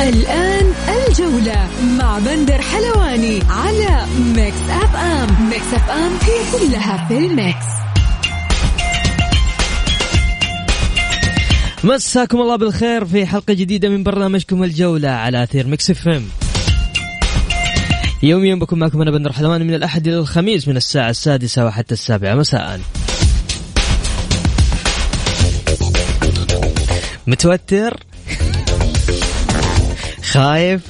الآن الجولة مع بندر حلواني على Mix FM. Mix FM هي كلها في ال mix. مساكم الله بالخير في حلقة جديدة من برنامجكم الجولة على أثير Mix FM. يوميا بكون معكم أنا بندر حلواني من الأحد إلى الخميس من الساعة السادسة وحتى السابعة. مساء. متوتر؟ خايف.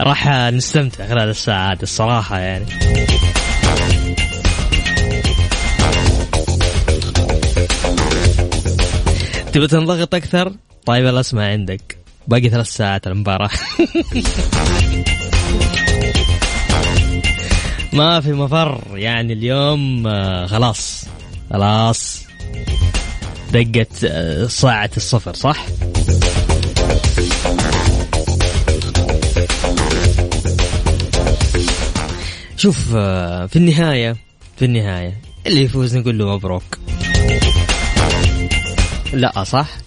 راح نستمتع خلال الساعة هذه الصراحة يعني. تبي تنضغط أكثر؟ طيب اسمع عندك. باقي ثلاث ساعات المباراة. ما في مفر يعني اليوم آه، خلاص. خلاص. دقت آه، ساعة الصفر صح؟ شوف آه، في النهاية في النهاية اللي يفوز نقول له مبروك لا صح؟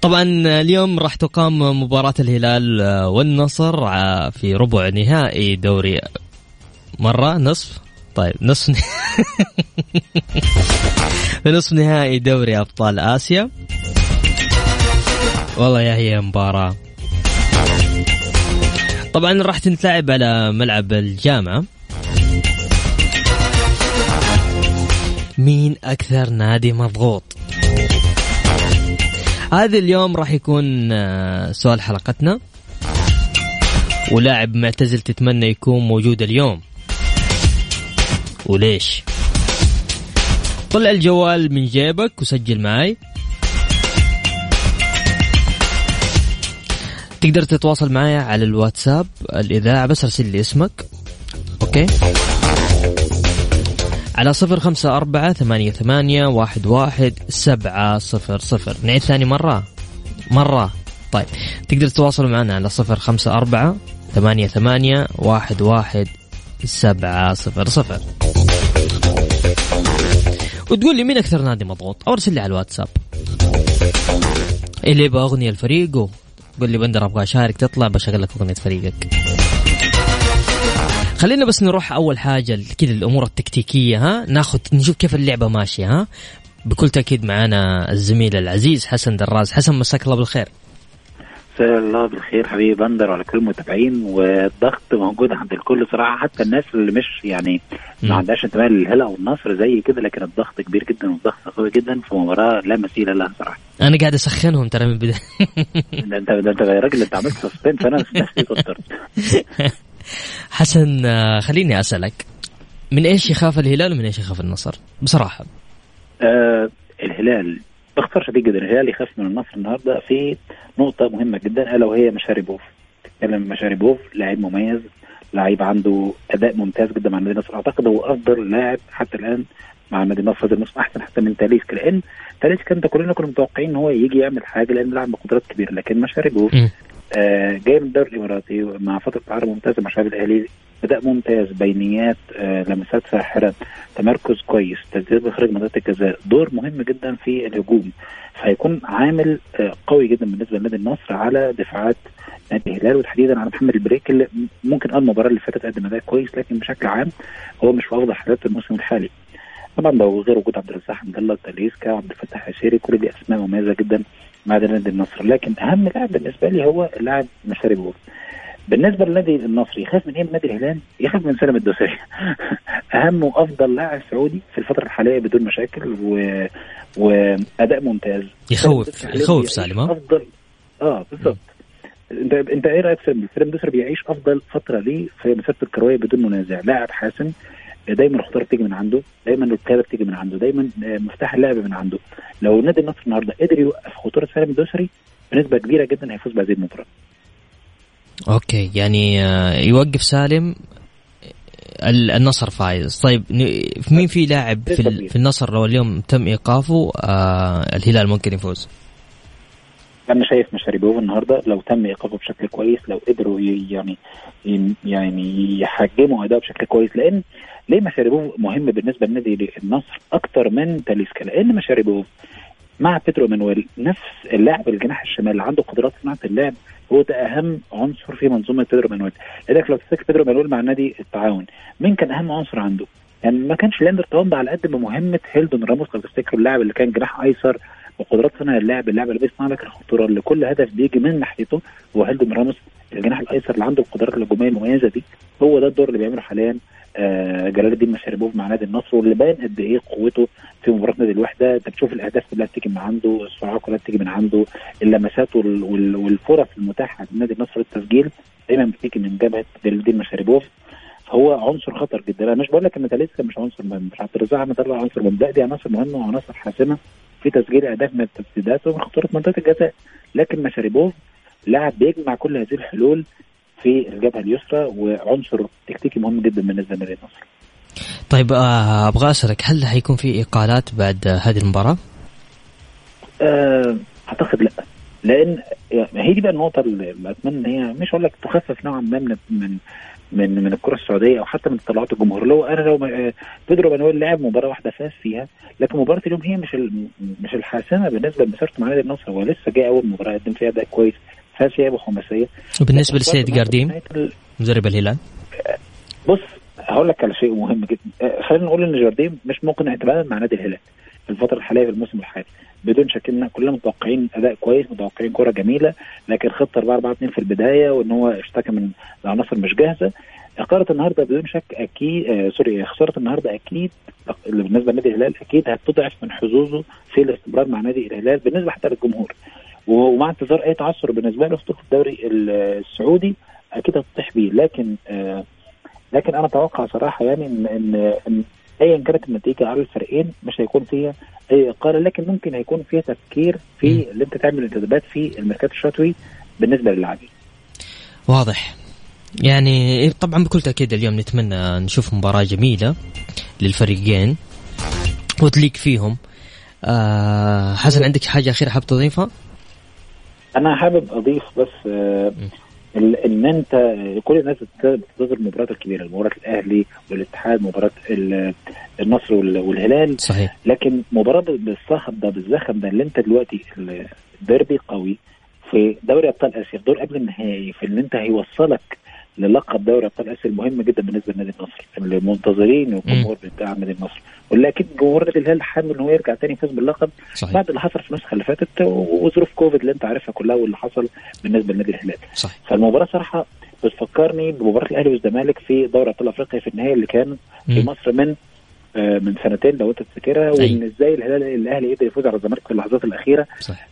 طبعا اليوم راح تقام مباراة الهلال والنصر في ربع نهائي دوري مرة نصف. طيب نصف في نصف نهائي دوري أبطال آسيا. والله يا هي مباراة. طبعا راح تنتلعب على ملعب الجامعة. مين أكثر نادي مضغوط؟ هذا اليوم راح يكون آه، سؤال حلقتنا. ولاعب معتزل تتمنى يكون موجود اليوم. وليش؟ طلع الجوال من جيبك وسجل معي تقدر تتواصل معي على الواتساب الإذاعة بس أرسل لي اسمك. أوكي؟ على صفر خمسة أربعة ثمانية ثمانية واحد واحد سبعة صفر صفر. نعيد ثاني مرة؟ مرة. طيب. تقدر تتواصل معنا على صفر خمسة أربعة ثمانية ثمانية واحد واحد سبعة صفر صفر. وتقول لي مين أكثر نادي مضغوط؟ أو أرسل لي على الواتساب. اللي يبغى أغنية الفريق قول لي بندر أبغى أشارك تطلع بشغل لك أغنية فريقك. خلينا بس نروح أول حاجة كذا الأمور التكتيكية ها؟ ناخذ نشوف كيف اللعبة ماشية ها؟ بكل تأكيد معنا الزميل العزيز حسن دراز. حسن مساك الله بالخير. مساء الله بالخير حبيبي بندر وعلى كل المتابعين والضغط موجود عند الكل صراحة حتى الناس اللي مش يعني ما عندهاش انتماء للهلال أو النصر زي كده لكن الضغط كبير جدا والضغط قوي جدا في مباراه لا مثيل لها صراحة. أنا قاعد أسخنهم ترى من البداية. ده انت ده أنت يا راجل أنت عملت suspense أنا نفسي توترت حسن آه، خليني أسألك من إيش يخاف الهلال ومن إيش يخاف النصر؟ بصراحة. آه الهلال باختصار شديد جدا الهلال يخاف من النصر النهارده في نقطة مهمة جدا ألا وهي مشاربوف تتكلم مشاربوف لاعب مميز لعيب عنده أداء ممتاز جدا مع النادي النصر أعتقد هو أفضل لاعب حتى الآن مع النادي النصر هذا الموسم أحسن حتى من تاليسكا لأن تاليسكا انت كلنا كنا متوقعين إن هو يجي يعمل حاجة لأن لاعب بقدرات كبيرة. لكن مشاربوف آه جاي من الدوري الإماراتي مع فترة عرض ممتازة مع الشباب الأهلي أداء ممتاز بينيات آه لمسات ساحره تمركز كويس تسديد بخارج منطقه الجزاء. دور مهم جدا في الهجوم. فهيكون عامل آه قوي جدا بالنسبة لنادي النصر على دفاعات نادي الهلال وتحديدا على محمد البريك اللي ممكن آه المباراة اللي فاتت قدم أداء كويس لكن بشكل عام هو مش في أفضل حالات الموسم الحالي. طبعا ده غير وجود عبد الرزاق حمد الله تاليسكا عبد الفتاح العسيري كل دي أسماء مميزة جدا مع نادي النصر لكن أهم لاعب بالنسبة لي هو اللاعب مشاري بوف بالنسبة للنادي النصري يخاف من إيه؟ من نادي الهلال؟ يخاف من سلم الدوسري. أهم وأفضل لاعب سعودي في الفترة الحالية بدون مشاكل و... واداء ممتاز. يخوف يخوف سالم افضل آه بالضبط. انت أنت إيه رأيك في فيلم دوسر بيعيش أفضل فترة ليه في مسيرته الكروية بدون منازع؟ لاعب حاسم دايما الخطوره بتيجي من عنده دايما الركابه بتيجي من عنده دايما آه، مفتاح اللعب من عنده. لو نادي النصر النهارده قدر يوقف خطورة سالم الدوسري بنسبة كبيرة جدا هيفوز بهذه المباراة. أوكي يعني آه، يوقف سالم ال- النصر فايز. طيب مين في لاعب في, في النصر لو اليوم تم إيقافه آه الهلال ممكن يفوز؟ أنا شايف مشاريبوف النهارده. لو تم إيقافه بشكل كويس لو قدروا يعني يعني يحجموا أداءه بشكل كويس. لأن ليه مشاريبوف مهم بالنسبة لنادي النصر أكتر من تاليسكا؟ لأن مشاريبوف مع بيدرو مانويل نفس اللاعب الجناح الشمال اللي عنده قدرات صناعة اللعب هو ده أهم عنصر في منظومة بيدرو مانويل لذلك لو تفتكر بيدرو مانويل مع نادي التعاون مين كان أهم عنصر عنده؟ يعني ما كانش لياندر تاوامبا على قد ما مهمة هيلدون راموس لو تفتكروا اللاعب اللي كان جناح أيسر وقدرات صنع اللعب اللاعب اللي بيصنع لك الخطورة اللي كل هدف بيجي من ناحيته هو هيلدون راموس الجناح الأيسر اللي عنده القدرات الهجومية المميزة دي هو ده الدور اللي بيعمله حاليا جلال الدين مشاربوف مع نادي النصر واللي باين قد إيه قوته في مباراه نادي الوحده أنت بتشوف الأهداف كلها بتيجي من عنده السرعات كلها بتيجي من عنده اللمسات وال- وال- والفرص المتاحة لنادي النصر للتسجيل دايما بتيجي من جبهة جلال الدين مشاربوف. فهو عنصر خطر جدا. أنا مش بقول لك إن تاليسكا مش عنصر مهم مش عبد الرزاق احمد الله عنصر مهم. دي عناصر مهمة وعناصر حاسمة. في تسجيل أهداف من التسديدات ومن خطورة منطقة الجزاء. لكن مشاربوف لاعب بيجمع كل هذه الحلول. في الجبهة اليسرى وعنصر تكتيكي مهم جدا بالنسبة لنادي النصر طيب آه أبغى أسألك هل حيكون في إقالات بعد هذه المباراة؟ آه، أعتقد لا. لأن هي دي بقى النقطة اللي اتمنى إن هي مش هقول لك تخفف نوعا ما من من من من الكرة السعودية أو حتى من طلعات الجمهور. لو أنا لو آه، بيدرو مانويل لعب مباراة واحدة فاز فيها لكن مباراة اليوم هي مش مش الحاسمة بالنسبة لمسيرته مع نادي النصر هو لسه جاي أول مباراة قدم فيها أداء كويس. فاز فيها بخماسيه وبالنسبة لكن لسيد برضه جارديم نهاية ال- مدرب الهلال؟ بص هقول لك على شيء مهم جدا. خلينا نقول إن جارديم مش ممكن اعتمادا مع نادي الهلال في الفترة الحالية في الموسم الحالي. بدون شك إن كلنا متوقعين أداء كويس متوقعين كرة جميلة لكن خطة 4 4 2 في البداية وإن هو اشتكى من العناصر مش جاهزة. اقاله النهارده بدون شك أكيد آه سوري خسارة النهارده أكيد بالنسبة لنادي الهلال أكيد هتضعف من حظوظه في الاستمرار مع نادي الهلال بالنسبة حتى للجمهور. ومع انتظار اي تعثر بالنسبة له في الدوري السعودي أكيد هتطيح بيه لكن آه لكن أنا أتوقع صراحة يعني ان إن, إن ايا كانت النتيجه على الفريقين مش هيكون فيها اي اقاله لكن ممكن هيكون فيها تفكير في اللي انت تعمل انتدابات في الميركات الشتوي بالنسبة للاعبين. واضح يعني طبعا بكل تأكيد اليوم نتمنى نشوف مباراة جميلة للفريقين وتليق فيهم آه حسن عندك حاجة أخيرة حاب تضيفها؟ أنا حابب أضيف بس آه إن أنت كل الناس بت- بتنتظر المباريات الكبيرة مباراة الأهلي والاتحاد مباراة ال- النصر وال- والهلال. صحيح. لكن مباراة بالصخب ده بالزخم ده اللي أنت دلوقتي ال- الديربي قوي في دوري أبطال آسيا في دور قبل النهائي في اللي أنت هيوصلك للقب دوري ابطال أسيا المهم جدا بالنسبة لنادي النصر اللي منتظرين والجمهور بتاع نادي النصر أكيد جمهور نادي الهلال حابب إن هو يرجع تاني يفوز باللقب صحيح. بعد اللي حصل في النسخة اللي فاتت وظروف كوفيد اللي أنت عارفها كلها واللي حصل بالنسبة لنادي الهلال. صحيح. فالمباراة صراحة بتفكرني بمباراة الأهلي والزمالك في دوري أبطال أفريقيا في النهائي اللي كان في. مصر من آه، من سنتين لو أنت تفتكرها. وإن إزاي الهلال الأهلي قدر يفوز على الزمالك في اللحظات الأخيرة. صحيح.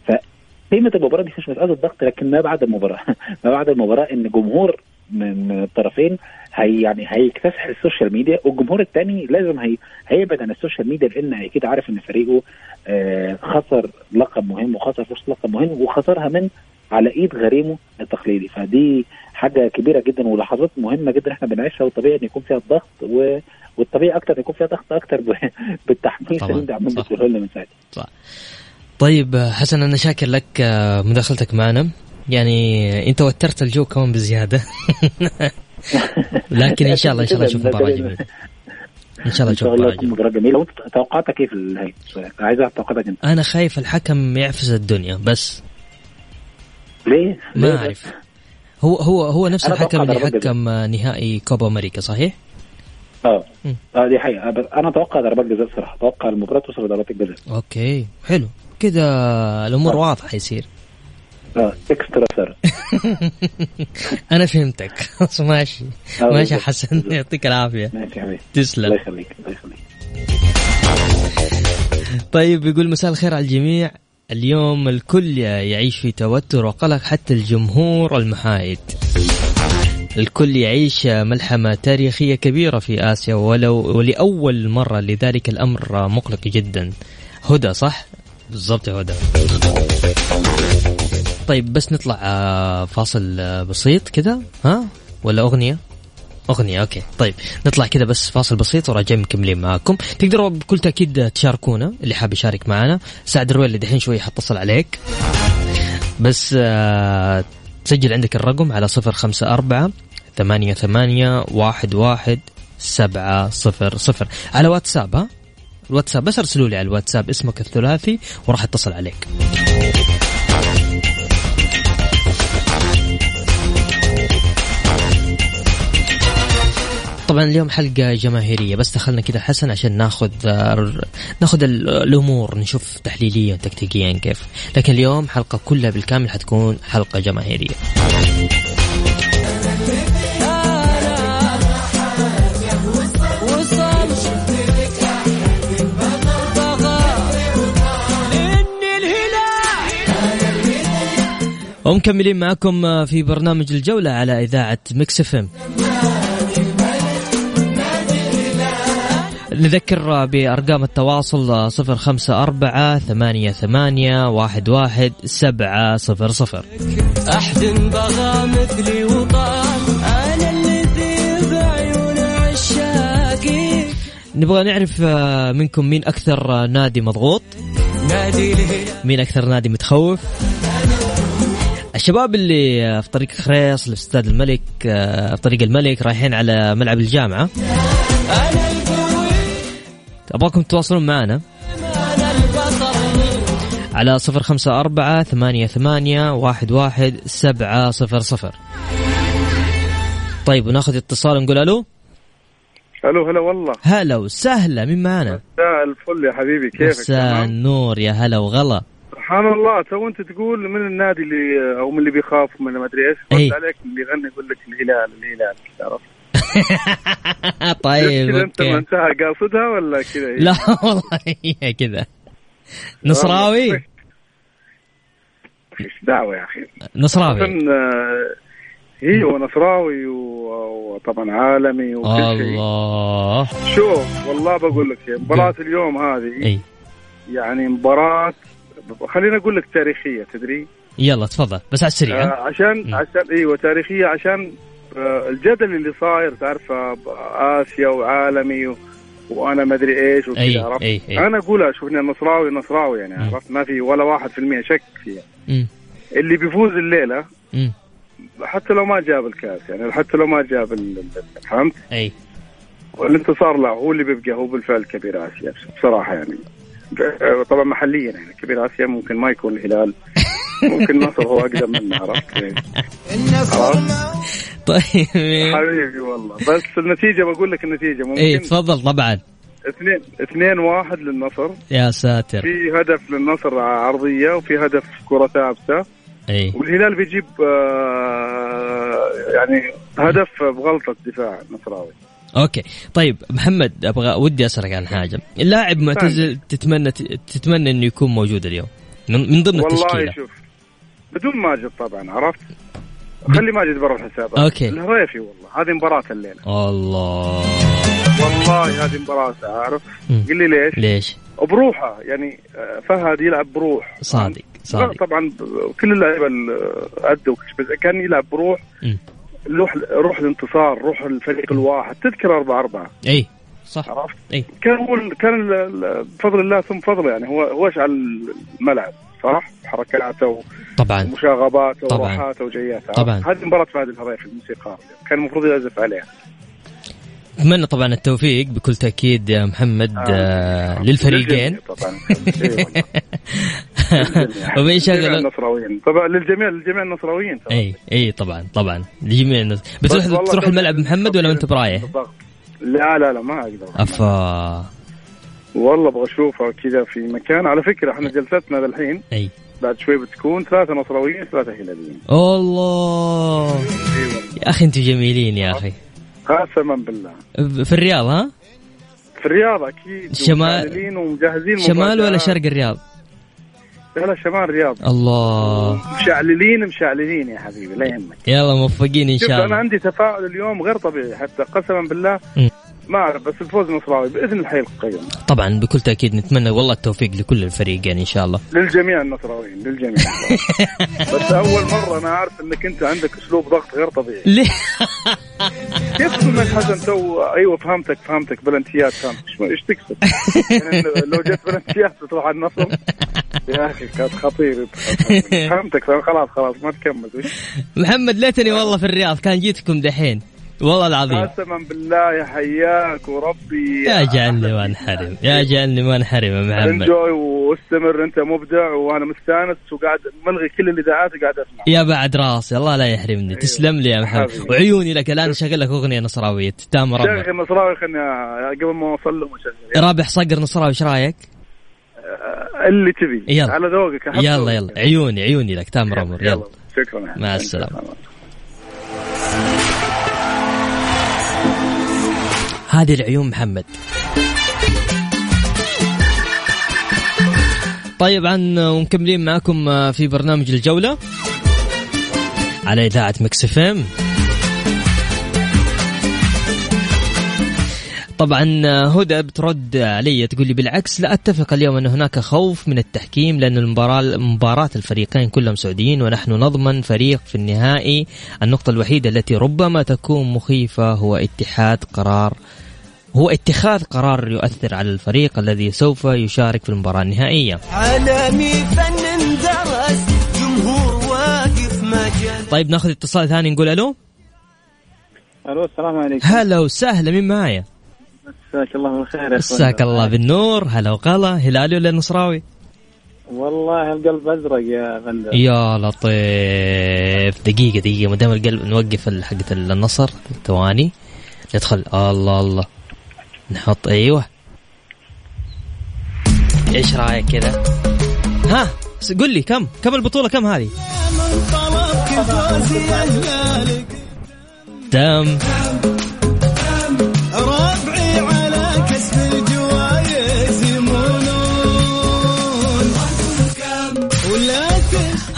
قيمه المباراة دي مش مساله الضغط لكن ما بعد المباراة. ما بعد المباراة إن جمهور من الطرفين هي يعني هيكتسح ال social media والجمهور الثاني لازم هي هيبعد عن ال social media لأن أكيد عارف إن فريقه آه خسر لقب مهم وخسر فرصة لقب مهم وخسرها من على إيد غريمه التقليدي. فدي حاجة كبيرة جدا ولحظات مهمة جدا إحنا بنعيشها والطبيعي إن يكون فيها الضغط و... والطبيعي أكتر يكون فيها ضغط أكتر ب... بالتحميس اللي انت عمال صح. بتقوله لنا من ساعتها. طيب آه، حسن أنا شاكر لك آه، مداخلتك معنا. يعني انت وترت الجو كمان بزيادة. لكن إن شاء الله إن شاء الله نشوف مباراة جميلة. إن شاء الله نشوف الله مباراة جميلة. توقعاتك إيه في؟ عايز اعرف توقعاتك أنت. أنا خايف الحكم يعفس الدنيا بس. ليه؟ ما؟ أعرف. هو هو هو نفس الحكم اللي. حكم نهائي كوبا أمريكا صحيح؟ آه. آه دي حقيقة. أنا أتوقع ضربات جزاء صراحة أتوقع المباراة توصل لضربات الجزاء. أوكي. حلو. كذا الأمور آه. واضحة يصير. extra stress أنا فهمتك. خلاص ماشي. آه، ماشي. حسن. يعطيك العافية. ماشي حبيبي. الله تسلم يخليك الله يخليك. طيب يقول مساء الخير على الجميع. اليوم الكل يعيش في توتر وقلق حتى الجمهور المحايد. الكل يعيش ملحمة تاريخية كبيرة في آسيا ولو ولأول مرة لذلك الأمر مقلق جدا. هدى صح؟ بالضبط يا هدى. طيب بس نطلع آه، فاصل آه، بسيط كذا. ها؟ ولا أغنية؟ أغنية أوكي. طيب نطلع كذا بس فاصل بسيط وراجعين مكملين معاكم. تقدروا بكل تأكيد تشاركونا اللي حاب يشارك معنا سعد الرويل دحين شوي حتصل عليك. بس آه عندك الرقم على صفر خمسة أربعة ثمانية ثمانية واحد واحد سبعة صفر صفر. على واتساب ها؟ الواتساب بس ارسلوا لي على الواتساب اسمك الثلاثي وراح اتصل عليك. طبعا اليوم حلقة جماهيرية بس دخلنا كذا حسن عشان ناخذ ناخذ الأمور نشوف تحليليا وتكتيكيا كيف. لكن اليوم حلقة كلها بالكامل حتكون حلقة جماهيرية. ومكملين معكم في برنامج الجولة على إذاعة ميكس نذكر بأرقام التواصل صفر خمسة أربعة ثمانية ثمانية واحد واحد سبعة صفر صفر. أحد بغى مثلي وطال أنا الذي بعيون عشاقي. نبغى نعرف منكم مين أكثر نادي مضغوط؟ مين أكثر نادي متخوف؟ الشباب اللي في طريق خريص في استاد الملك في طريق الملك رايحين على ملعب الجامعة. أبغاكم تتواصلون معنا على صفر خمسة أربعة ثمانية ثمانية واحد واحد سبعة صفر صفر طيب وناخذ اتصال نقول ألو ألو هلا والله هلا وسهلا مين معنا؟ مساء الفل يا حبيبي كيفك؟ مساء النور يا هلا وغلا سبحان الله تو انت تقول من النادي اللي أو من اللي بيخاف من ما أدري إيش إيه. قلت عليك اللي يغني يقول لك الهلال الهلال عرفت؟ طيب كذا أنت منتهى قاصدها ولا كذا؟ لا والله هي كذا. نصراوي؟ إيش دعوة يا أخي. نصراوي. آه، هي ونصراوي وطبعا عالمي وكل شيء. الله. شوف والله بقول لك شيء مباراة اليوم هذه إي. يعني مباراة خليني أقول لك تاريخية تدري؟ يلا تفضل بس على السريع؟ آه عشان. عشان إيوه تاريخية عشان الجدل اللي صاير تعرفه آسيا وعالمي و... وأنا ما أدري إيش أي وكذا عرفت؟ أي أي. أنا أقولها شوف اني نصراوي نصراوي يعني. عرفت؟ ما في ولا واحد في المية شك فيها. اللي بيفوز الليلة مم. حتى لو ما جاب الكاس يعني حتى لو ما جاب فهمت؟ أي. والانتصار له هو اللي بيبقى هو بالفعل كبير آسيا بصراحة يعني. طبعا محليا يعني كبير آسيا ممكن ما يكون الهلال. ممكن النصر هو أقدم منه عرفت طيب. حبيبي والله. بس النتيجة بقول لك النتيجة ممكن اي تفضل طبعا. اثنين اثنين واحد للنصر. يا ساتر. في هدف للنصر عرضية وفي هدف كرة ثابتة. اي والهلال بيجيب آه يعني هدف بغلطة دفاع النصراوي أوكي. طيب محمد أبغى ودي أسألك عن حاجة. اللاعب معتزل تتمنى تتمنى إنه يكون موجود اليوم؟ من من ضمن والله التشكيلة. شوف بدون ماجد طبعا عرفت؟ خلي ماجد برا الحساب أوكي. الهريفي والله هذه مباراة الليلة. الله. والله هذه مباراة عارف مم. قل لي ليش؟ ليش؟ بروحه يعني فهد يلعب بروح. صادق صادق. طبعا كل اللعيبة أدوا كان يلعب بروح. مم. روح روح الانتصار روح الفريق الواحد. تذكر 4 4 إي صح. عرفت؟ إي. كان هو كان بفضل الله ثم فضله. يعني هو هو على الملعب صح؟ حركاته طبعا. ومشاغباته طبعاً. وروحاته وجياته. طبعاً. هذه مباراه فهد الهريفي الموسيقار كان المفروض يعزف عليها. أتمنى طبعا التوفيق بكل تأكيد يا محمد آه للفريقين. للجميع طبعا للجميع. شغل النصراويين. طبعا للجميع للجميع النصراويين إي إي طبعا طبعا لجميع الناس بتروح والله تروح الملعب محمد ولا انت برايح؟ لا لا لا ما أقدر. أفا. والله أبغى أشوفها كذا في مكان. على فكرة إحنا جلستنا للحين. إي. بعد شوي بتكون ثلاثة نصراويين ثلاثة هلاليين. الله. يا أخي أنتم جميلين يا أخي. قسما بالله في الرياض ها؟ في الرياض أكيد شمال- ومجهزين شمال ولا. شرق الرياض؟ لا لا شمال الرياض الله مشعللين مشعللين يا حبيبي لا يهمك يلا موفقين إن شاء أنا الله عندي تفاؤل اليوم غير طبيعي حتى قسما بالله م. ما أعرف بس الفوز نصراوي بإذن الحي القيوم طبعا بكل تأكيد نتمنى والله التوفيق لكل الفريقين إن شاء الله. للجميع النصراويين للجميع. بس أول مرة أنا عارف إنك أنت عندك أسلوب ضغط غير طبيعي. ليه؟ كيف سمعت حسن تو؟ أيوه فهمتك فهمتك. بلنتيات فهمتك. إيش تقصد؟ يعني لو جت بلنتيات تروح على النصر؟ يا أخي كانت خطير فهمتك. خلاص خلاص ما تكمل؟ محمد ليتني والله في الرياض. كان جيتكم دحين. والله العظيم. قسما بالله يا حياك وربي يا جعلني ما انحرم. يا جعلني ما انحرم يا محمد. انجوي واستمر أنت مبدع وأنا مستانس وقاعد ملغي كل الإذاعات وقاعد أسمع. يا بعد راسي الله لا يحرمني. تسلم لي يا محمد. حبيبي. وعيوني لك الآن شغل لك أغنية نصراوية. تام ربع شيخ النصراوي خلني قبل ما أوصل واشغل رابح صقر نصراوي إيش رأيك؟ اللي تبي. يلا. على ذوقك يلا. يلا. عيوني عيوني لك. تام رمر يلا. شكرا. يا مع حبيبي. هذه العيون محمد. طيب ومكملين معكم في برنامج الجولة على إذاعة مكس طبعا هدى بترد علي تقول لي بالعكس لا أتفق اليوم أن هناك خوف من التحكيم لأن المباراة مباراة الفريقين كلهم سعوديين ونحن نضمن فريق في النهائي. النقطة الوحيدة التي ربما تكون مخيفة هو اتحاد قرار هو اتخاذ قرار يؤثر على الفريق الذي سوف يشارك في المباراة النهائية. عالمي فن درس جمهور واقف مجال. طيب ناخذ اتصال ثاني نقول ألو؟ ألو السلام عليكم. هلا وسهلا مين معايا؟ مساك الله بالخير. مساك الله بالنور. هلا وغلا. هلالي ولا نصراوي؟ والله القلب أزرق يا بندر يا لطيف. دقيقة دقيقة. ما دام القلب نوقف حقة النصر. ثواني. ندخل. الله الله. نحط أيوه. إيش رأيك كذا؟ ها قل لي كم؟ كم البطولة؟ كم هذه؟ تم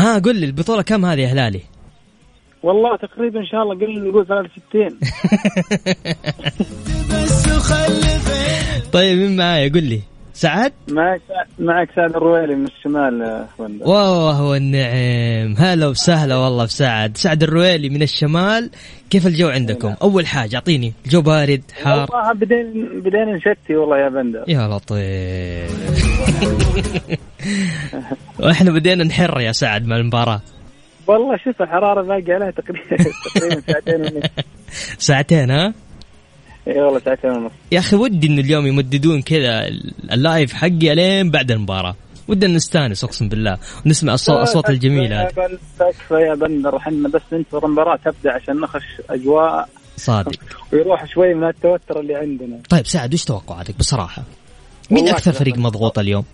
ها قل لي البطولة كم هذه يا هلالي؟ والله تقريبا إن شاء الله قل نقول 63 بس خلي طيب مين معايا؟ قل لي. سعد؟ معك معك سعد الرويلي من الشمال يا بندر وهو النعم هلا وسهلا والله بسعد سعد. الرويلي من الشمال. كيف الجو عندكم؟ أول حاجة أعطيني. الجو بارد حار؟ والله بدينا بدينا نشتي والله يا بندر. يا لطيف. وإحنا بدينا نحر يا سعد مع المباراة. والله شوف الحراره باقي عليها تقريبا. تقريبا ساعتين ساعتين ها؟ اي والله ساعتين ونص. يا أخي ودي إن اليوم يمددون كذا اللايف حقي الين بعد المباراة. ودنا نستأنس أقسم بالله. ونسمع الصوت الاصوات الجميله هذه تكفى يا بندر. إحنا بس ننتظر المباراة تبدأ عشان نخش أجواء صادق. ويروح شوي من التوتر اللي عندنا. طيب سعد وش توقعاتك بصراحة؟ مين والله أكثر فريق مضغوط اليوم؟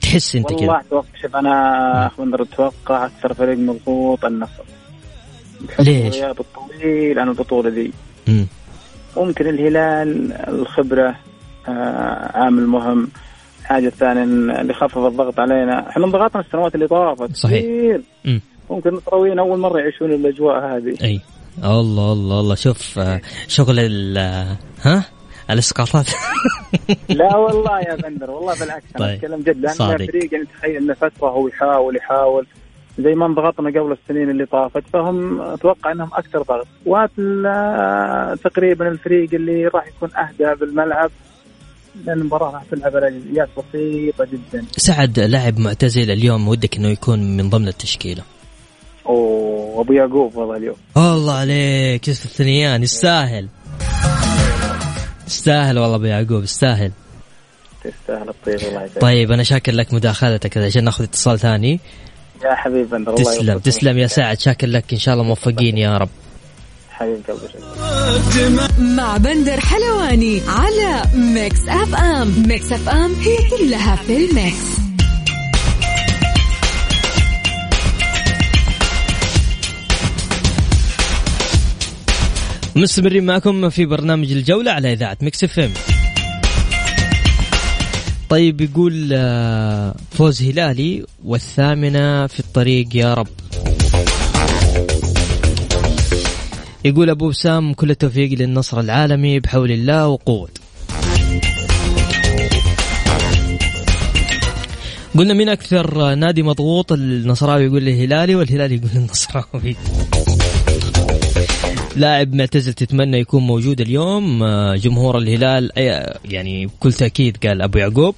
تحس أنت والله كذا؟ أتوقع شوف أنا اخ بندر أتوقع أكثر فريق مضغوط النصر. ليش؟ الطويل عن البطوله ذي. ممكن الهلال الخبرة آه عامل مهم. حاجة ثانية اللي خفف الضغط علينا. إحنا انضغطنا السنوات اللي طافت. صحيح. كثير. مم. ممكن النصراويين أول مرة يعيشون الأجواء هذه. أي. الله الله الله. شوف آه، شغل ال آه، ها؟ الإسقاطات. لا والله يا بندر والله بالعكس. أنا طيب. أتكلم جد. لأن. الفريق يعني تخيل إنه فترة هو يحاول يحاول. زي ما انضغطنا قبل السنين اللي طافت فهم أتوقع إنهم أكثر ضغط. وهذا تقريبا الفريق اللي راح يكون أهدى بالملعب. لأن المباراة راح تلعب على جزئيات بسيطة جدا. سعد لاعب معتزل اليوم ودك إنه يكون من ضمن التشكيلة. وابو يعقوب والله اليوم. الله عليك يوسف الثنيان يستاهل. يستاهل والله أبو يعقوب يستاهل. تستاهل الطيب الله يسعدك. طيب أنا شاكر لك مداخلتك عشان ناخذ اتصال ثاني. يا حبيب الله تسلم. تسلم يا سعد شاكر لك إن شاء الله موفقين يا رب. حبيب قلبي شكرا مع بندر حلواني على Mix FM Mix FM هي كلها في ال mix. مستمرين معكم في برنامج الجولة على إذاعة Mix FM طيب يقول آه، فوز هلالي والثامنة في الطريق يا رب. يقول أبو وسام كل التوفيق للنصر العالمي بحول الله وقوته قلنا مين أكثر نادي مضغوط؟ النصراوي يقول الهلالي والهلالي يقول النصراوي. لاعب معتزل تتمنى يكون موجود اليوم آه، جمهور الهلال أي- يعني بكل تأكيد قال أبو يعقوب.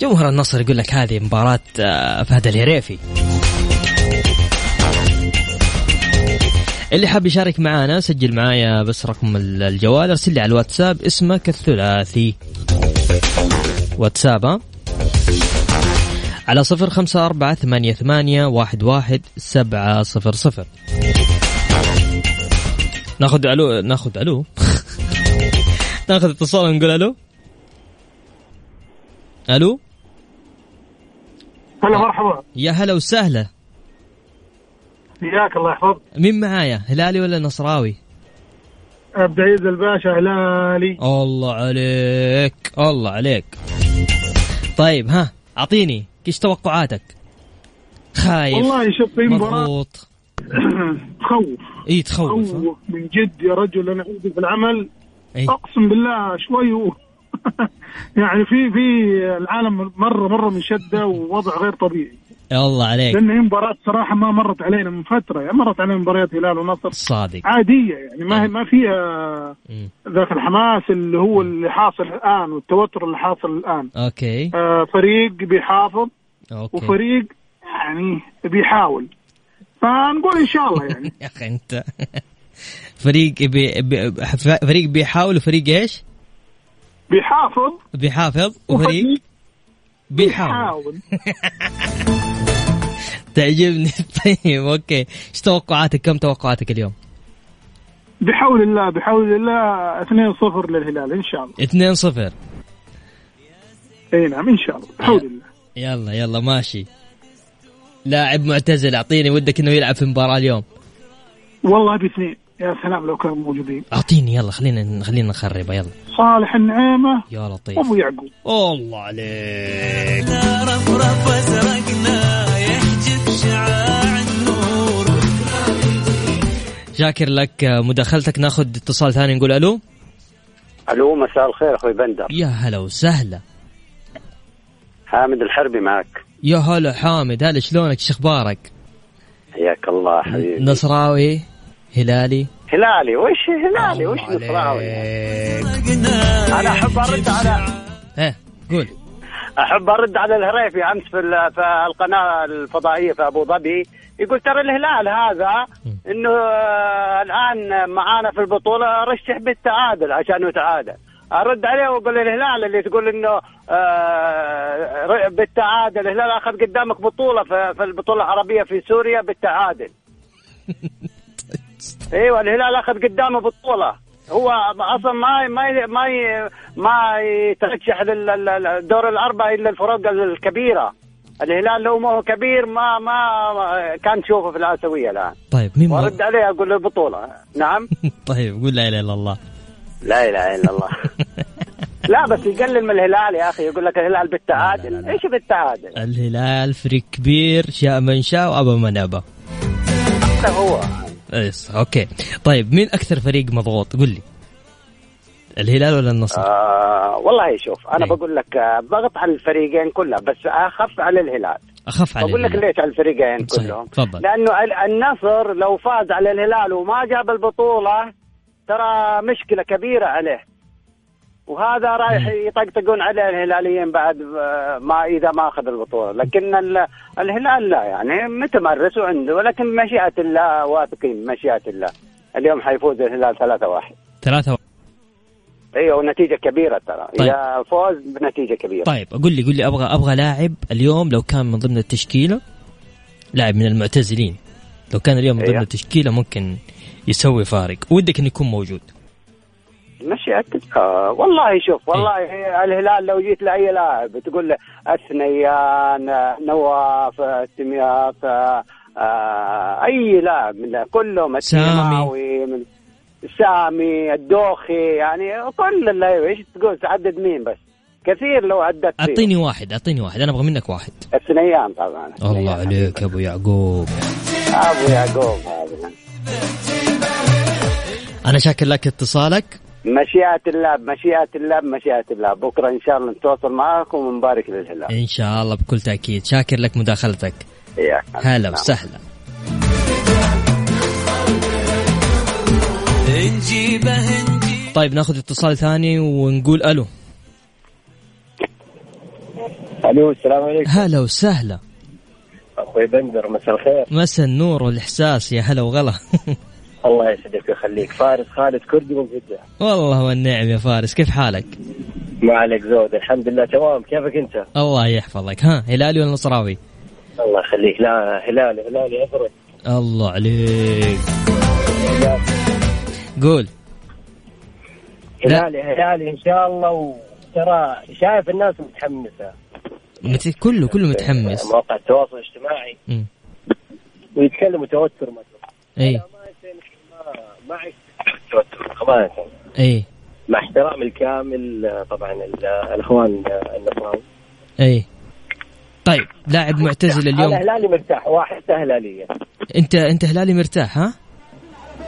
جمهور النصر يقول لك هذه مباراة آه، فهد الهريفي. اللي حاب يشارك معانا سجل معايا بس رقم ال- الجوال أرسل لي على الواتساب اسمك الثلاثي. واتساب ها؟ على صفر خمسة أربعة ثمانية ثمانية واحد واحد سبعة صفر صفر. ناخذ ألو ناخذ ألو. ناخذ اتصال ونقول ألو. ألو؟ هلا مرحبا. يا هلا وسهلا. حياك الله يحفظك. مين معايا؟ هلالي ولا نصراوي؟ عبد العزيز الباشا هلالي. الله عليك الله عليك. طيب ها أعطيني إيش توقعاتك؟ خايف. والله شوف في مباراة تخوف. اي تخوف؟ تخوف من جد يا رجل أنا عندي في العمل اي أقسم بالله شوي و... يعني في في العالم مرة مرة من شدة ووضع غير طبيعي. الله عليك. لأن هي مباراة صراحة ما مرت علينا من فترة يعني مرت علينا مباريات هلال ونصر. صادق. عادية يعني ما ما فيها مم. ذاك الحماس اللي هو اللي حاصل الآن والتوتر اللي حاصل الآن. أوكي. آه فريق بيحافظ Okay. وفريق يعني بيحاول. فنقول إن شاء الله يعني. يا أخي أنت. فريق بي بي فريق بيحاول وفريق إيش؟ بيحافظ. بيحافظ وفريق بيحاول. تعجبني. طيب okay. إيش توقعاتك؟ كم توقعاتك اليوم؟ بحول الله بحول الله 2-0 للهلال إن شاء الله. 2 0 إي نعم إن شاء الله. بحول الله. يلا يلا ماشي. لاعب معتزل. أعطيني ودك إنه يلعب في المباراه اليوم. والله باثنين يا سلام لو كانوا موجودين. أعطيني يلا خلينا خلينا نخربها يلا. صالح النعيمة. يا لطيف. وابو يعقوب. الله عليك. رفرف أزرقنا يحجب شعاع النور. شاكر لك مداخلتك. ناخذ اتصال ثاني نقول ألو. ألو مساء الخير أخوي بندر. يا هلا وسهلا. حامد الحربي معك. يا هلا حامد هلا شلونك؟ إيش أخبارك؟ حياك الله حبيبي. نصراوي هلالي؟ هلالي وش هلالي؟ وش نصراوي. أنا أحب أرد على ها قول. أحب أرد على الهريفي أمس في في القناة الفضائية في أبو ظبي. يقول ترى الهلال هذا إنه آه، الآن معانا في البطولة رشح بالتعادل عشان يتعادل. أرد عليه وأقول الهلال اللي تقول إنه آه، بالتعادل الهلال أخذ قدامك بطولة في البطولة العربية في سوريا بالتعادل. أيوه الهلال أخذ قدامه بطولة. هو أصلا ما ما ما ما يترشح للدور الأربعة إلا الفرق الكبيرة. الهلال لو ما هو كبير ما ما كان تشوفه في الآسيوية الآن. طيب مين وأرد مر... عليه أقول له البطولة. نعم. طيب قول لا إله إلا الله. لا إله إلا الله لا بس يقلل من الهلال يا أخي يقول لك الهلال بالتعادل لا، لا، لا. إيش بالتعادل؟ الهلال فريق كبير شاء من شاء وابى من ابى هو yes okay طيب مين أكثر فريق مضغوط قول لي الهلال ولا النصر آه والله شوف أنا إيه. بقول لك آه، ضغط على الفريقين كلها بس أخف على الهلال أخف على بقول لك. ليش على الفريقين صحيح. كلهم تفضل. لأنه ال- النصر لو فاز على الهلال وما جاب البطولة ترى مشكلة كبيرة عليه. وهذا رايح يطقطقون عليه الهلاليين بعد آه، ما إذا ما أخذ البطولة. لكن ال- الهلال لا يعني متمرس وعنده ولكن مشيئة الله واثقين مشيئة الله. اليوم حيفوز الهلال 3-1 ثلاثة و... أيوه ونتيجة كبيرة ترى. طيب. إذا فوز بنتيجة كبيرة. طيب قول لي قول لي أبغى أبغى لاعب اليوم لو كان من ضمن التشكيلة لاعب من المعتزلين. لو كان اليوم من ضمن أيوه. التشكيلة ممكن يسوي فارق. ودك إنه يكون موجود. مشيئة آه والله شوف والله الهلال لو جيت لأي لاعب تقول له الثنيان نواف السمياط آه، أي لاعب من كلهم سامي. من سامي الدوخي يعني كل اللعيبة. إيش تقول؟ تعدد مين بس؟ كثير لو عدت. أعطيني واحد أعطيني واحد. أنا أبغى منك واحد. الثنيان طبعا الله. عليك أبو يعقوب. أبو يعقوب هذا. أنا شاكر لك اتصالك. مشيئة الله مشيئة الله مشيئة الله بكرة إن شاء الله نتواصل معكم ونبارك للهلال. إن شاء الله بكل تأكيد. شاكر لك مداخلتك. إياك. هلا نعم. وسهلا. طيب ناخذ اتصال ثاني ونقول ألو. ألو السلام عليكم. هلا وسهلا. أخوي بندر مساء الخير. مسا النور والإحساس يا هلا وغلا. الله يسعدك ويخليك فارس خالد كردي من جدة. والله والنعم يا فارس. كيف حالك؟ ما عليك زود. الحمد لله تمام. كيفك انت؟ الله يحفظك. ها هلالي ولا نصراوي؟ الله يخليك. لا هلالي هلالي افرج الله عليك. قول. لا. هلالي هلالي إن شاء الله. وترى شايف الناس متحمسة. مت... كله كله متحمس. مواقع التواصل الاجتماعي. ويتكلموا توتر مثلا اي امانه إي. مع احترامي الكامل طبعا ال- الأخوان النصراوي. إي. طيب لاعب معتزل أنا اليوم. هلالي مرتاح واحد هلاليه انت أنت هلالي مرتاح ها؟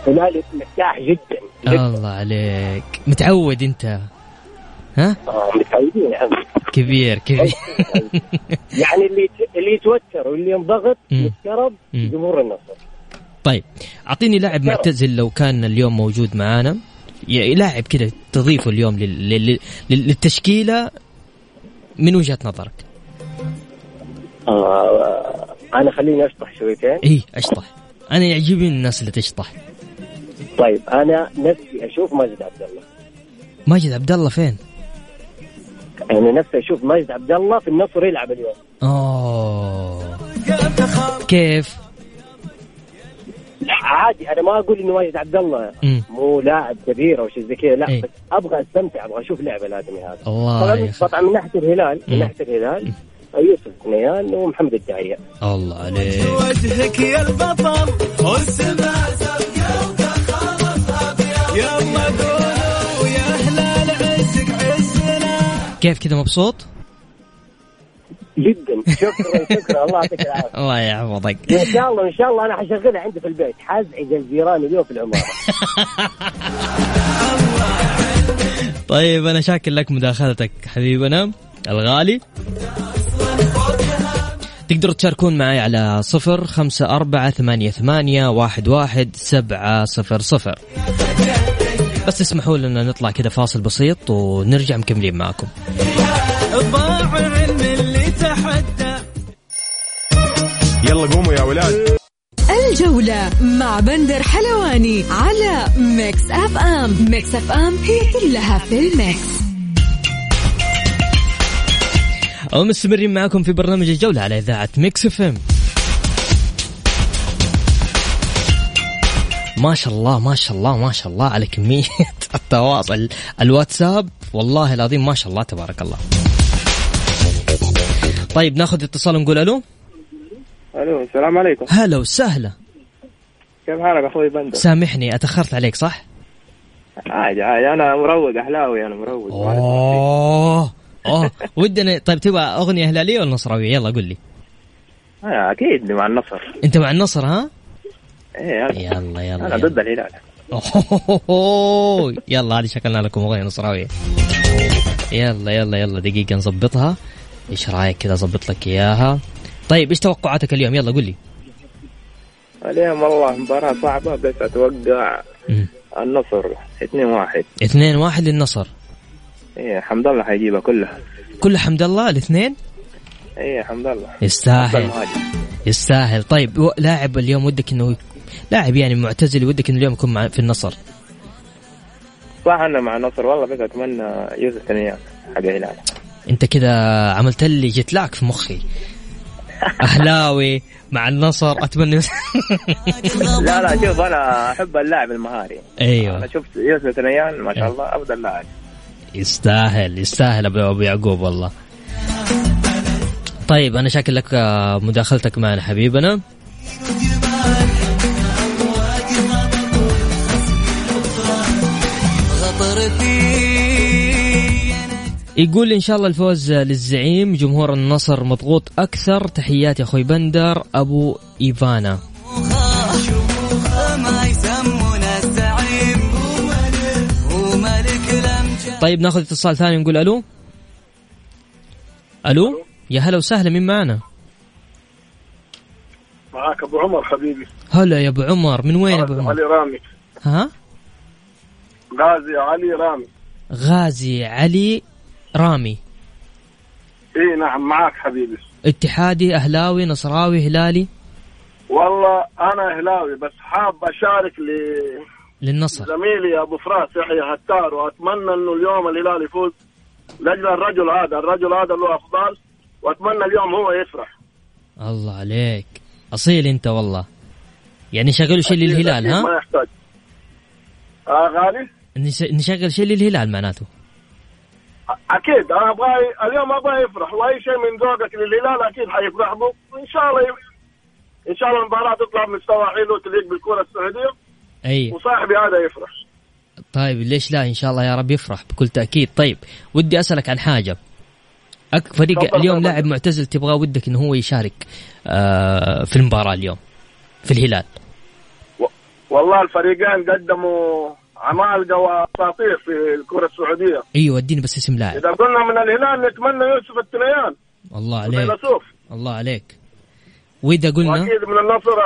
هلالي مرتاح جدا جدا. الله عليك. متعود أنت ها؟ آه، متعودين يعني كبير كبير. يعني اللي اللي يتوتر واللي ينضغط. يتكرب. جمهور النصر. طيب أعطيني لاعب معتزل لو كان اليوم موجود معانا. لاعب كذا تضيفه اليوم لل... لل... لل... للتشكيلة من وجهة نظرك. آه أنا خليني أشطح شويتين. اي أشطح. أنا يعجبني الناس اللي تشطح. طيب أنا نفسي أشوف ماجد عبد الله. ماجد عبد الله فين؟ يعني نفسي أشوف ماجد عبد الله في النصر يلعب اليوم. اوه كيف؟ عادي أنا ما أقول إنه ماجد عبد الله. مو لاعب كبير أو شيء زي كذا لا إيه. بس أبغى أستمتع أبغى أشوف لعب الآدمي هذا. الله طبعا من ناحية الهلال. من ناحية الهلال يوسف كنيان ومحمد الداعية. الله عليك. وجهك يا البطل والسماء وتخلص يلا قولوا يا هلال عزك عزنا كيف كذا مبسوط؟ جدا. شكرا شكرا. الله يعطيك العافية. الله يحفظك. وان شاء الله إن شاء الله أنا حشغلها عندي في البيت. حازعج الجيران اليوم في العمارة. طيب أنا شاكر لك مداخلتك حبيبنا الغالي. تقدروا تشاركون معي على صفر خمسة أربعة ثمانية, ثمانية واحد, واحد سبعة صفر صفر. بس اسمحوا لنا نطلع كذا فاصل بسيط ونرجع مكملين معكم. يلا قوموا يا ولاد. الجولة مع بندر حلواني على Mix FM Mix FM هي كلها في ال mix. ومستمرين معكم في برنامج الجولة على إذاعة Mix FM ما شاء الله ما شاء الله ما شاء الله على كمية التواصل. الواتساب والله العظيم ما شاء الله تبارك الله. طيب ناخذ اتصال ونقول ألو؟ ألو السلام عليكم. هلا وسهلا. كيف حالك أخوي بندر؟ سامحني أتأخرت عليك صح؟ عادي عادي. أنا مروق احلاوي أنا مروق. أوه أوه. ودنا طيب تبغى أغنية هلاليه ولا نصراوية؟ يلا قل لي. آه أكيد مع النصر. أنت مع النصر ها؟ إيه يلا يلا, أنا. ضد الهلال. يلا هذه شكلنا لكم أغنية نصراوية. يلا يلا يلا دقيقة نظبطها. إيش رأيك كذا أظبط لك إياها؟ طيب إيش توقعاتك اليوم؟ يلا قل لي. اليوم والله مباراة صعبة بس أتوقع مم. النصر 2 1 اثنين واحد للنصر. إيه حمد الله حيجيبها كلها. كل حمد الله الاثنين؟ إيه حمد الله يستاهل. يستاهل. طيب لاعب اليوم ودك إنه لاعب يعني معتزل ودك إنه اليوم يكون مع في النصر. صح أنا مع النصر والله بس أتمنى يوسف ثنيان حق الهلال. أنت كذا عملت لي جت لاك في مخي. أهلاوي مع النصر اتمنى لا لا شوف أنا أحب اللاعب المهاري. أيوه. أنا شفت يوسف ثنيان ما شاء الله أفضل لاعب. يستاهل يستاهل ابو أبو يعقوب والله. طيب أنا شاكر لك آه، مداخلتك معنا حبيبنا. يقول إن شاء الله الفوز للزعيم جمهور النصر مضغوط أكثر. تحيات يا أخوي بندر. أبو إيفانا. طيب ناخذ اتصال ثاني نقول ألو. ألو؟ يا هلا وسهلا مين معنا؟ معاك أبو عمر حبيبي. هلا يا أبو عمر. من وين أبو عمر؟ علي رامي. ها؟ غازي علي رامي. غازي علي رامي. إي نعم معاك حبيبي. اتحادي أهلاوي نصراوي هلالي؟ والله أنا أهلاوي بس حاب أشارك للنصر. لزميلي أبو فراس يحيى هتار وأتمنى إنه اليوم الهلال يفوز. لاجل الرجل هذا الرجل هذا له افضال وأتمنى اليوم هو يفرح. الله عليك. أصيل أنت والله. يعني شغلوا شيء للهلال ها؟ ما يحتاج. آه غالي؟ نش- نشغل شيء للهلال معناته. أكيد أنا أبغى اليوم أبغى يفرح وأي شيء من ذوقك للهلال أكيد حيفرح به وان شاء الله. إن شاء الله المباراة تطلع بمستوى حلو تليق بالكرة السعودية. أي. وصاحبي هذا يفرح. طيب ليش لا؟ إن شاء الله يا رب يفرح بكل تأكيد. طيب ودي أسألك عن حاجة. أك فريق اليوم. لاعب معتزل تبغى ودك إنه هو يشارك آه في المباراة اليوم في الهلال. والله الفريقين قدموا عمالقه وأساطير في الكرة السعودية. أيوه اديني بس اسم لاعب. إذا قلنا من الهلال نتمنى يوسف التنيان. الله عليك. فيلسوف الله عليك. وإذا قلنا؟ وأكيد من النصر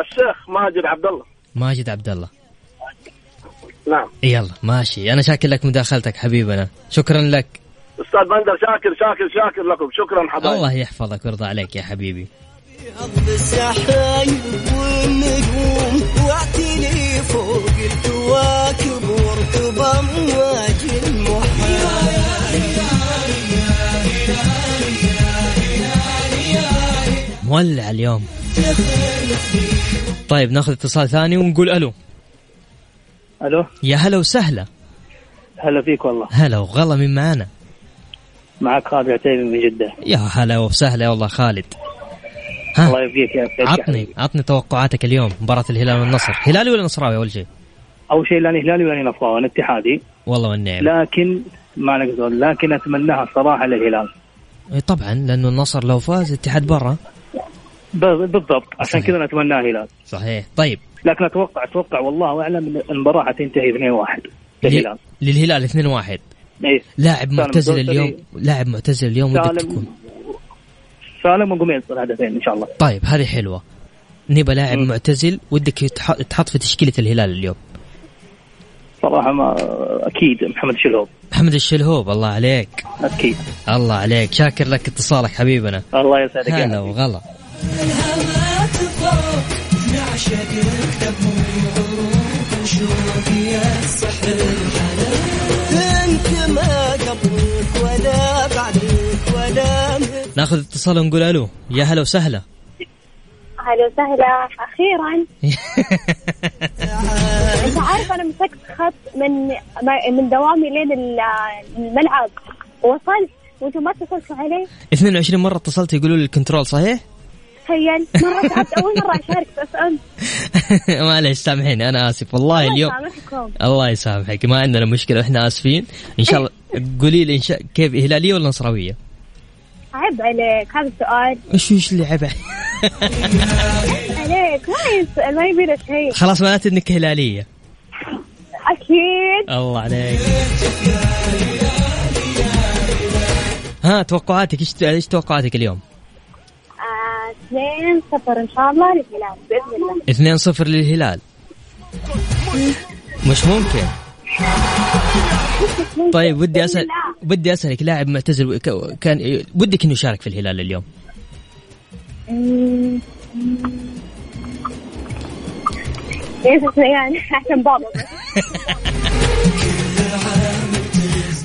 الشيخ ماجد عبد الله ماجد عبد الله نعم. يلا ماشي. أنا شاكر لك مداخلتك حبيبنا. شكرا لك. أستاذ بندر شاكر شاكر شاكر لكم. شكرا حبايبي. الله يحفظك ويرضى عليك يا حبيبي. فوق الكواكب واركب امواج المحيط مولع اليوم. طيب ناخذ اتصال ثاني ونقول ألو. ألو. يا هلا وسهلا. هلا فيك والله. هلا وغلا من معانا؟ معك خالد عتيبي من جدة. يا هلا وسهلا والله خالد. ها؟ الله يبقيك يا عطني عطني توقعاتك اليوم مباراة الهلال والنصر. هلالي ولا نصراوي أول شيء؟ أول شيء لاني هلالي ولاني نصراوي أنا اتحادي. والله والنعم لكن ما نقدر لكن أتمناها الصراحة للهلال. إيه طبعا لأنه النصر لو فاز الاتحاد برا. بالضبط عشان. كذا نتمناها هلال صحيح. طيب. لكن أتوقع أتوقع والله أعلم إن المباراة حتنتهي 2-1 للهلال. للهلال 2 1 إيه. لاعب معتزل. اليوم لاعب معتزل اليوم ودك تكون. سالم وقميص يصير هدفين إن شاء الله. طيب هذه حلوة. نبى لاعب. معتزل ودك يتح- يتحط في تشكيلة الهلال اليوم. صراحة ما أكيد محمد شلهوب محمد الشلهوب الله عليك. أكيد. الله عليك. شاكر لك اتصالك حبيبنا. الله يسعدك هلا. وغلا. انت ما قبلك ولا بعدك ولا مثلك ناخذ اتصال ونقول ألو. يا هلا وسهلا. أهلا وسهلا أخيرا. أنت عارف أنا مسكت خط من من دوامي لين ال- الملعب. وصلت. وأنتم ما اتصلتوا علي. 22 مرة اتصلت يقولوا لي الكنترول صحيح؟ تخيل. مرة تعبت. أول مرة أشارك بس أنت. معلش سامحيني. أنا آسف. والله الله اليوم الله يسامحك. ما عندنا مشكلة. إحنا آسفين. إن شاء الله. قولي لي إن شاء كيف هلاليه ولا نصراوية؟ عيب عليك. هذا السؤال. إيش إيش اللي عيب عليك؟ ما يس... ما يبي له شيء. خلاص معناته إنك هلالية. أكيد. الله عليك. ها توقعاتك. إيش إيش توقعاتك اليوم؟ آه، اثنين صفر إن شاء الله للهلال بإذن الله. 2-0 للهلال. مش ممكن. طيب ودي اسال بدي أسألك لاعب معتزل كان ودك انه يشارك في الهلال اليوم يعني عشان بابا.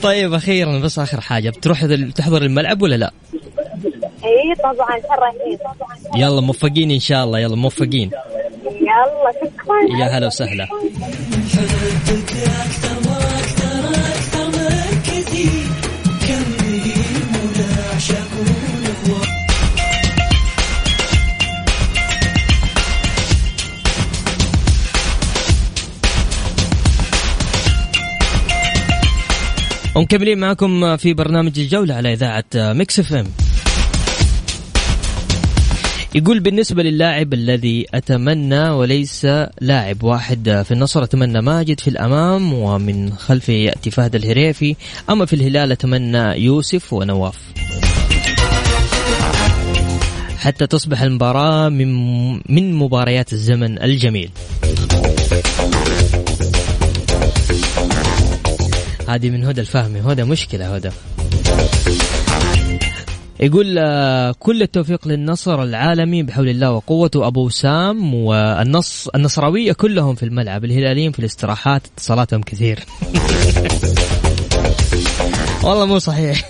طيب أخيرا بس آخر حاجة بتروح تحضر الملعب ولا لا؟ اي طبعا شرفين يلا موفقين إن شاء الله يلا موفقين يلا شكرا يا هلا وسهلا ومكملين معكم في برنامج الجولة على إذاعة Mix FM. يقول بالنسبة للاعب الذي أتمنى وليس لاعب واحد في النصر أتمنى ماجد في الأمام ومن خلفه يأتي فهد الهريفي. أما في الهلال أتمنى يوسف ونواف. حتى تصبح المباراة من من مباريات الزمن الجميل. هذه من هدى الفهمي هدى مشكلة هدى. يقول آه، كل التوفيق للنصر العالمي بحول الله وقوته. أبو سام والنص النصراوية كلهم في الملعب الهلاليين في الاستراحات اتصالاتهم كثير. والله مو صحيح.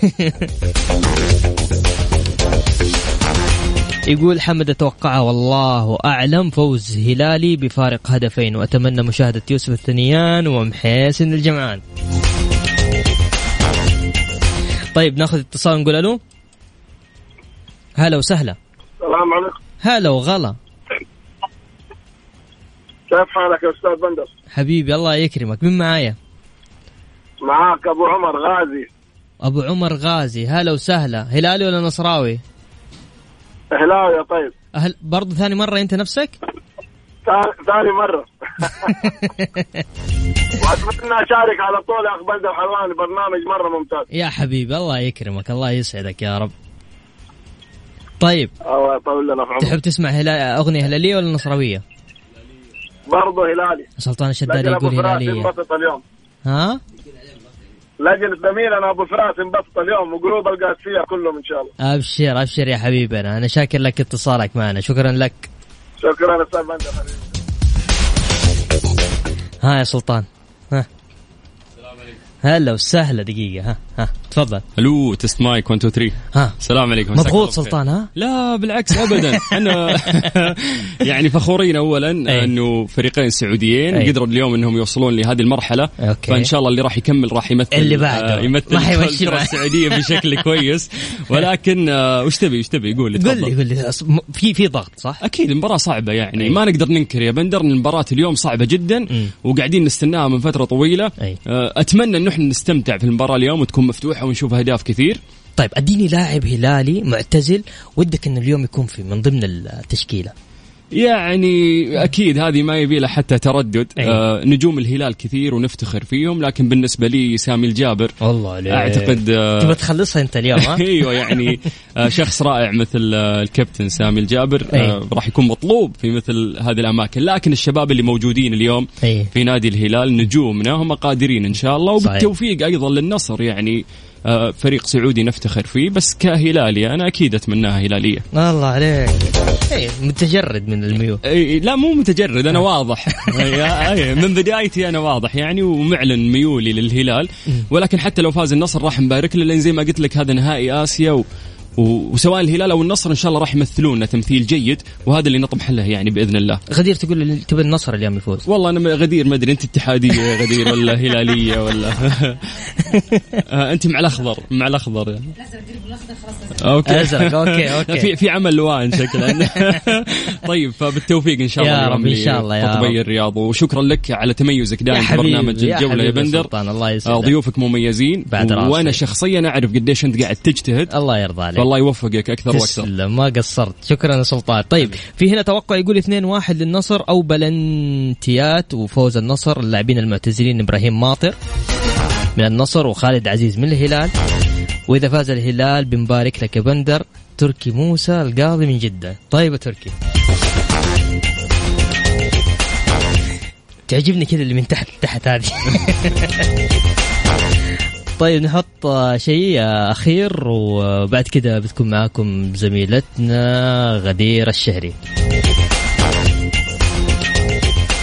يقول حمد أتوقع والله أعلم. فوز هلالي بفارق هدفين وأتمنى مشاهدة يوسف الثنيان ومحيسن الجمعان. طيب ناخذ اتصال نقول ألو. هلا وسهلا. السلام عليكم. هلا وغلا. كيف حالك يا أستاذ بندر؟ حبيبي الله يكرمك. مين معايا؟ معاك أبو عمر غازي. أبو عمر غازي. هلا وسهلا. هلالي ولا نصراوي؟ هلاوي يا طيب. أهل برضه ثاني مرة أنت نفسك؟ ثاني- مرة. وأتمنى أشارك على طول يا أخ بندر حلواني برنامج مرة ممتاز. يا حبيبي الله يكرمك. الله يسعدك يا رب. طيب. الله يطول لنا في عمرك. تحب تسمع هلا... أغنية هلالية ولا نصراوية؟ برضه هلالي. سلطان الشدادي يقول فراس هلالية. اليوم. ها؟ لجنة زميل أنا أبو فراس انبسط اليوم وجروب القادسيه كلهم إن شاء الله. أبشر أبشر يا حبيبنا أنا. شاكر لك اتصالك معنا. شكرا لك. شكرا أستاذ بندر حبيبي. ها يا سلطان ها. هلا وسهلا دقيقة ها. ها تفضل ألو test mic 1 2 3 ها السلام عليكم مضغوط. سلطان ها لا بالعكس ابدا إحنا يعني فخورين اولا أي. أنه فريقين سعوديين أي. قدروا اليوم إنهم يوصلون لهذه المرحلة okay. فإن شاء الله اللي راح يكمل راح يمثل اللي بعده. آه، يمثل. السعودية بشكل كويس ولكن آه، وش تبي وش تبي قول قول. لي قول لي أص- م- في في ضغط صح؟ أكيد المباراة صعبة يعني أي. ما نقدر ننكر يا بندر إن المباراة اليوم صعبة جدا مم. وقاعدين نستناها من فترة طويلة أي. آه، أتمنى انه إحنا نستمتع في المباراة اليوم وتكون مفتوحه ونشوف أهداف كثير. طيب أديني لاعب هلالي معتزل ودك إنه اليوم يكون في من ضمن التشكيلة. يعني أكيد هذه ما يبي لها حتى تردد أي. آه نجوم الهلال كثير ونفتخر فيهم لكن بالنسبة لي سامي الجابر والله عليك أعتقد آه تبغى تخلصها أنت اليوم ها؟ أيوه يعني آه شخص رائع مثل آه الكابتن سامي الجابر. آه راح يكون مطلوب في مثل هذه الأماكن لكن الشباب اللي موجودين اليوم أي. في نادي الهلال نجومنا هم قادرين إن شاء الله صحيح. وبالتوفيق أيضا للنصر يعني فريق سعودي نفتخر فيه بس كهلالي أنا أكيد أتمناها هلالية. الله عليك. إيه متجرد من الميول اي لا مو متجرد أنا واضح. أي- من بدايتي أنا واضح يعني ومعلن ميولي للهلال. ولكن حتى لو فاز النصر راح نبارك له لأن زي ما قلت لك هذا نهائي آسيا و- وسواء الهلال أو النصر إن شاء الله راح يمثلونا تمثيل جيد وهذا اللي نطمح له يعني بإذن الله. غدير تقول لي تبي النصر اليوم يفوز والله أنا غدير ما أدري أنت اتحادية يا غدير ولا هلالية ولا آه، أنت مع الأخضر مع الأخضر يعني. okay أزرق، okay، okay. في في عمى ألوان شكله طيب فبالتوفيق إن شاء الله يا رب، إن شاء الله، يا رب. الرياض وشكرا لك على تميزك دائما في برنامج الجولة يا بندر الله آه، يسعدك. ضيوفك مميزين بعد. وأنا شخصيا أعرف قديش أنت قاعد تجتهد الله يرضى عليك والله يوفقك أكثر وأكثر. تسلم ما قصرت. شكرا يا سلطان. طيب في هنا توقع يقول 2-1 للنصر أو بلنتيات وفوز النصر. اللاعبين المعتزلين إبراهيم ماطر من النصر وخالد عزيز من الهلال. وإذا فاز الهلال بنبارك لك بندر تركي موسى القاضي من جدة. طيب يا تركي. تعجبني كذا اللي من تحت تحت هذه. طيب نحط شيء أخير وبعد كده بتكون معاكم زميلتنا غدير الشهري.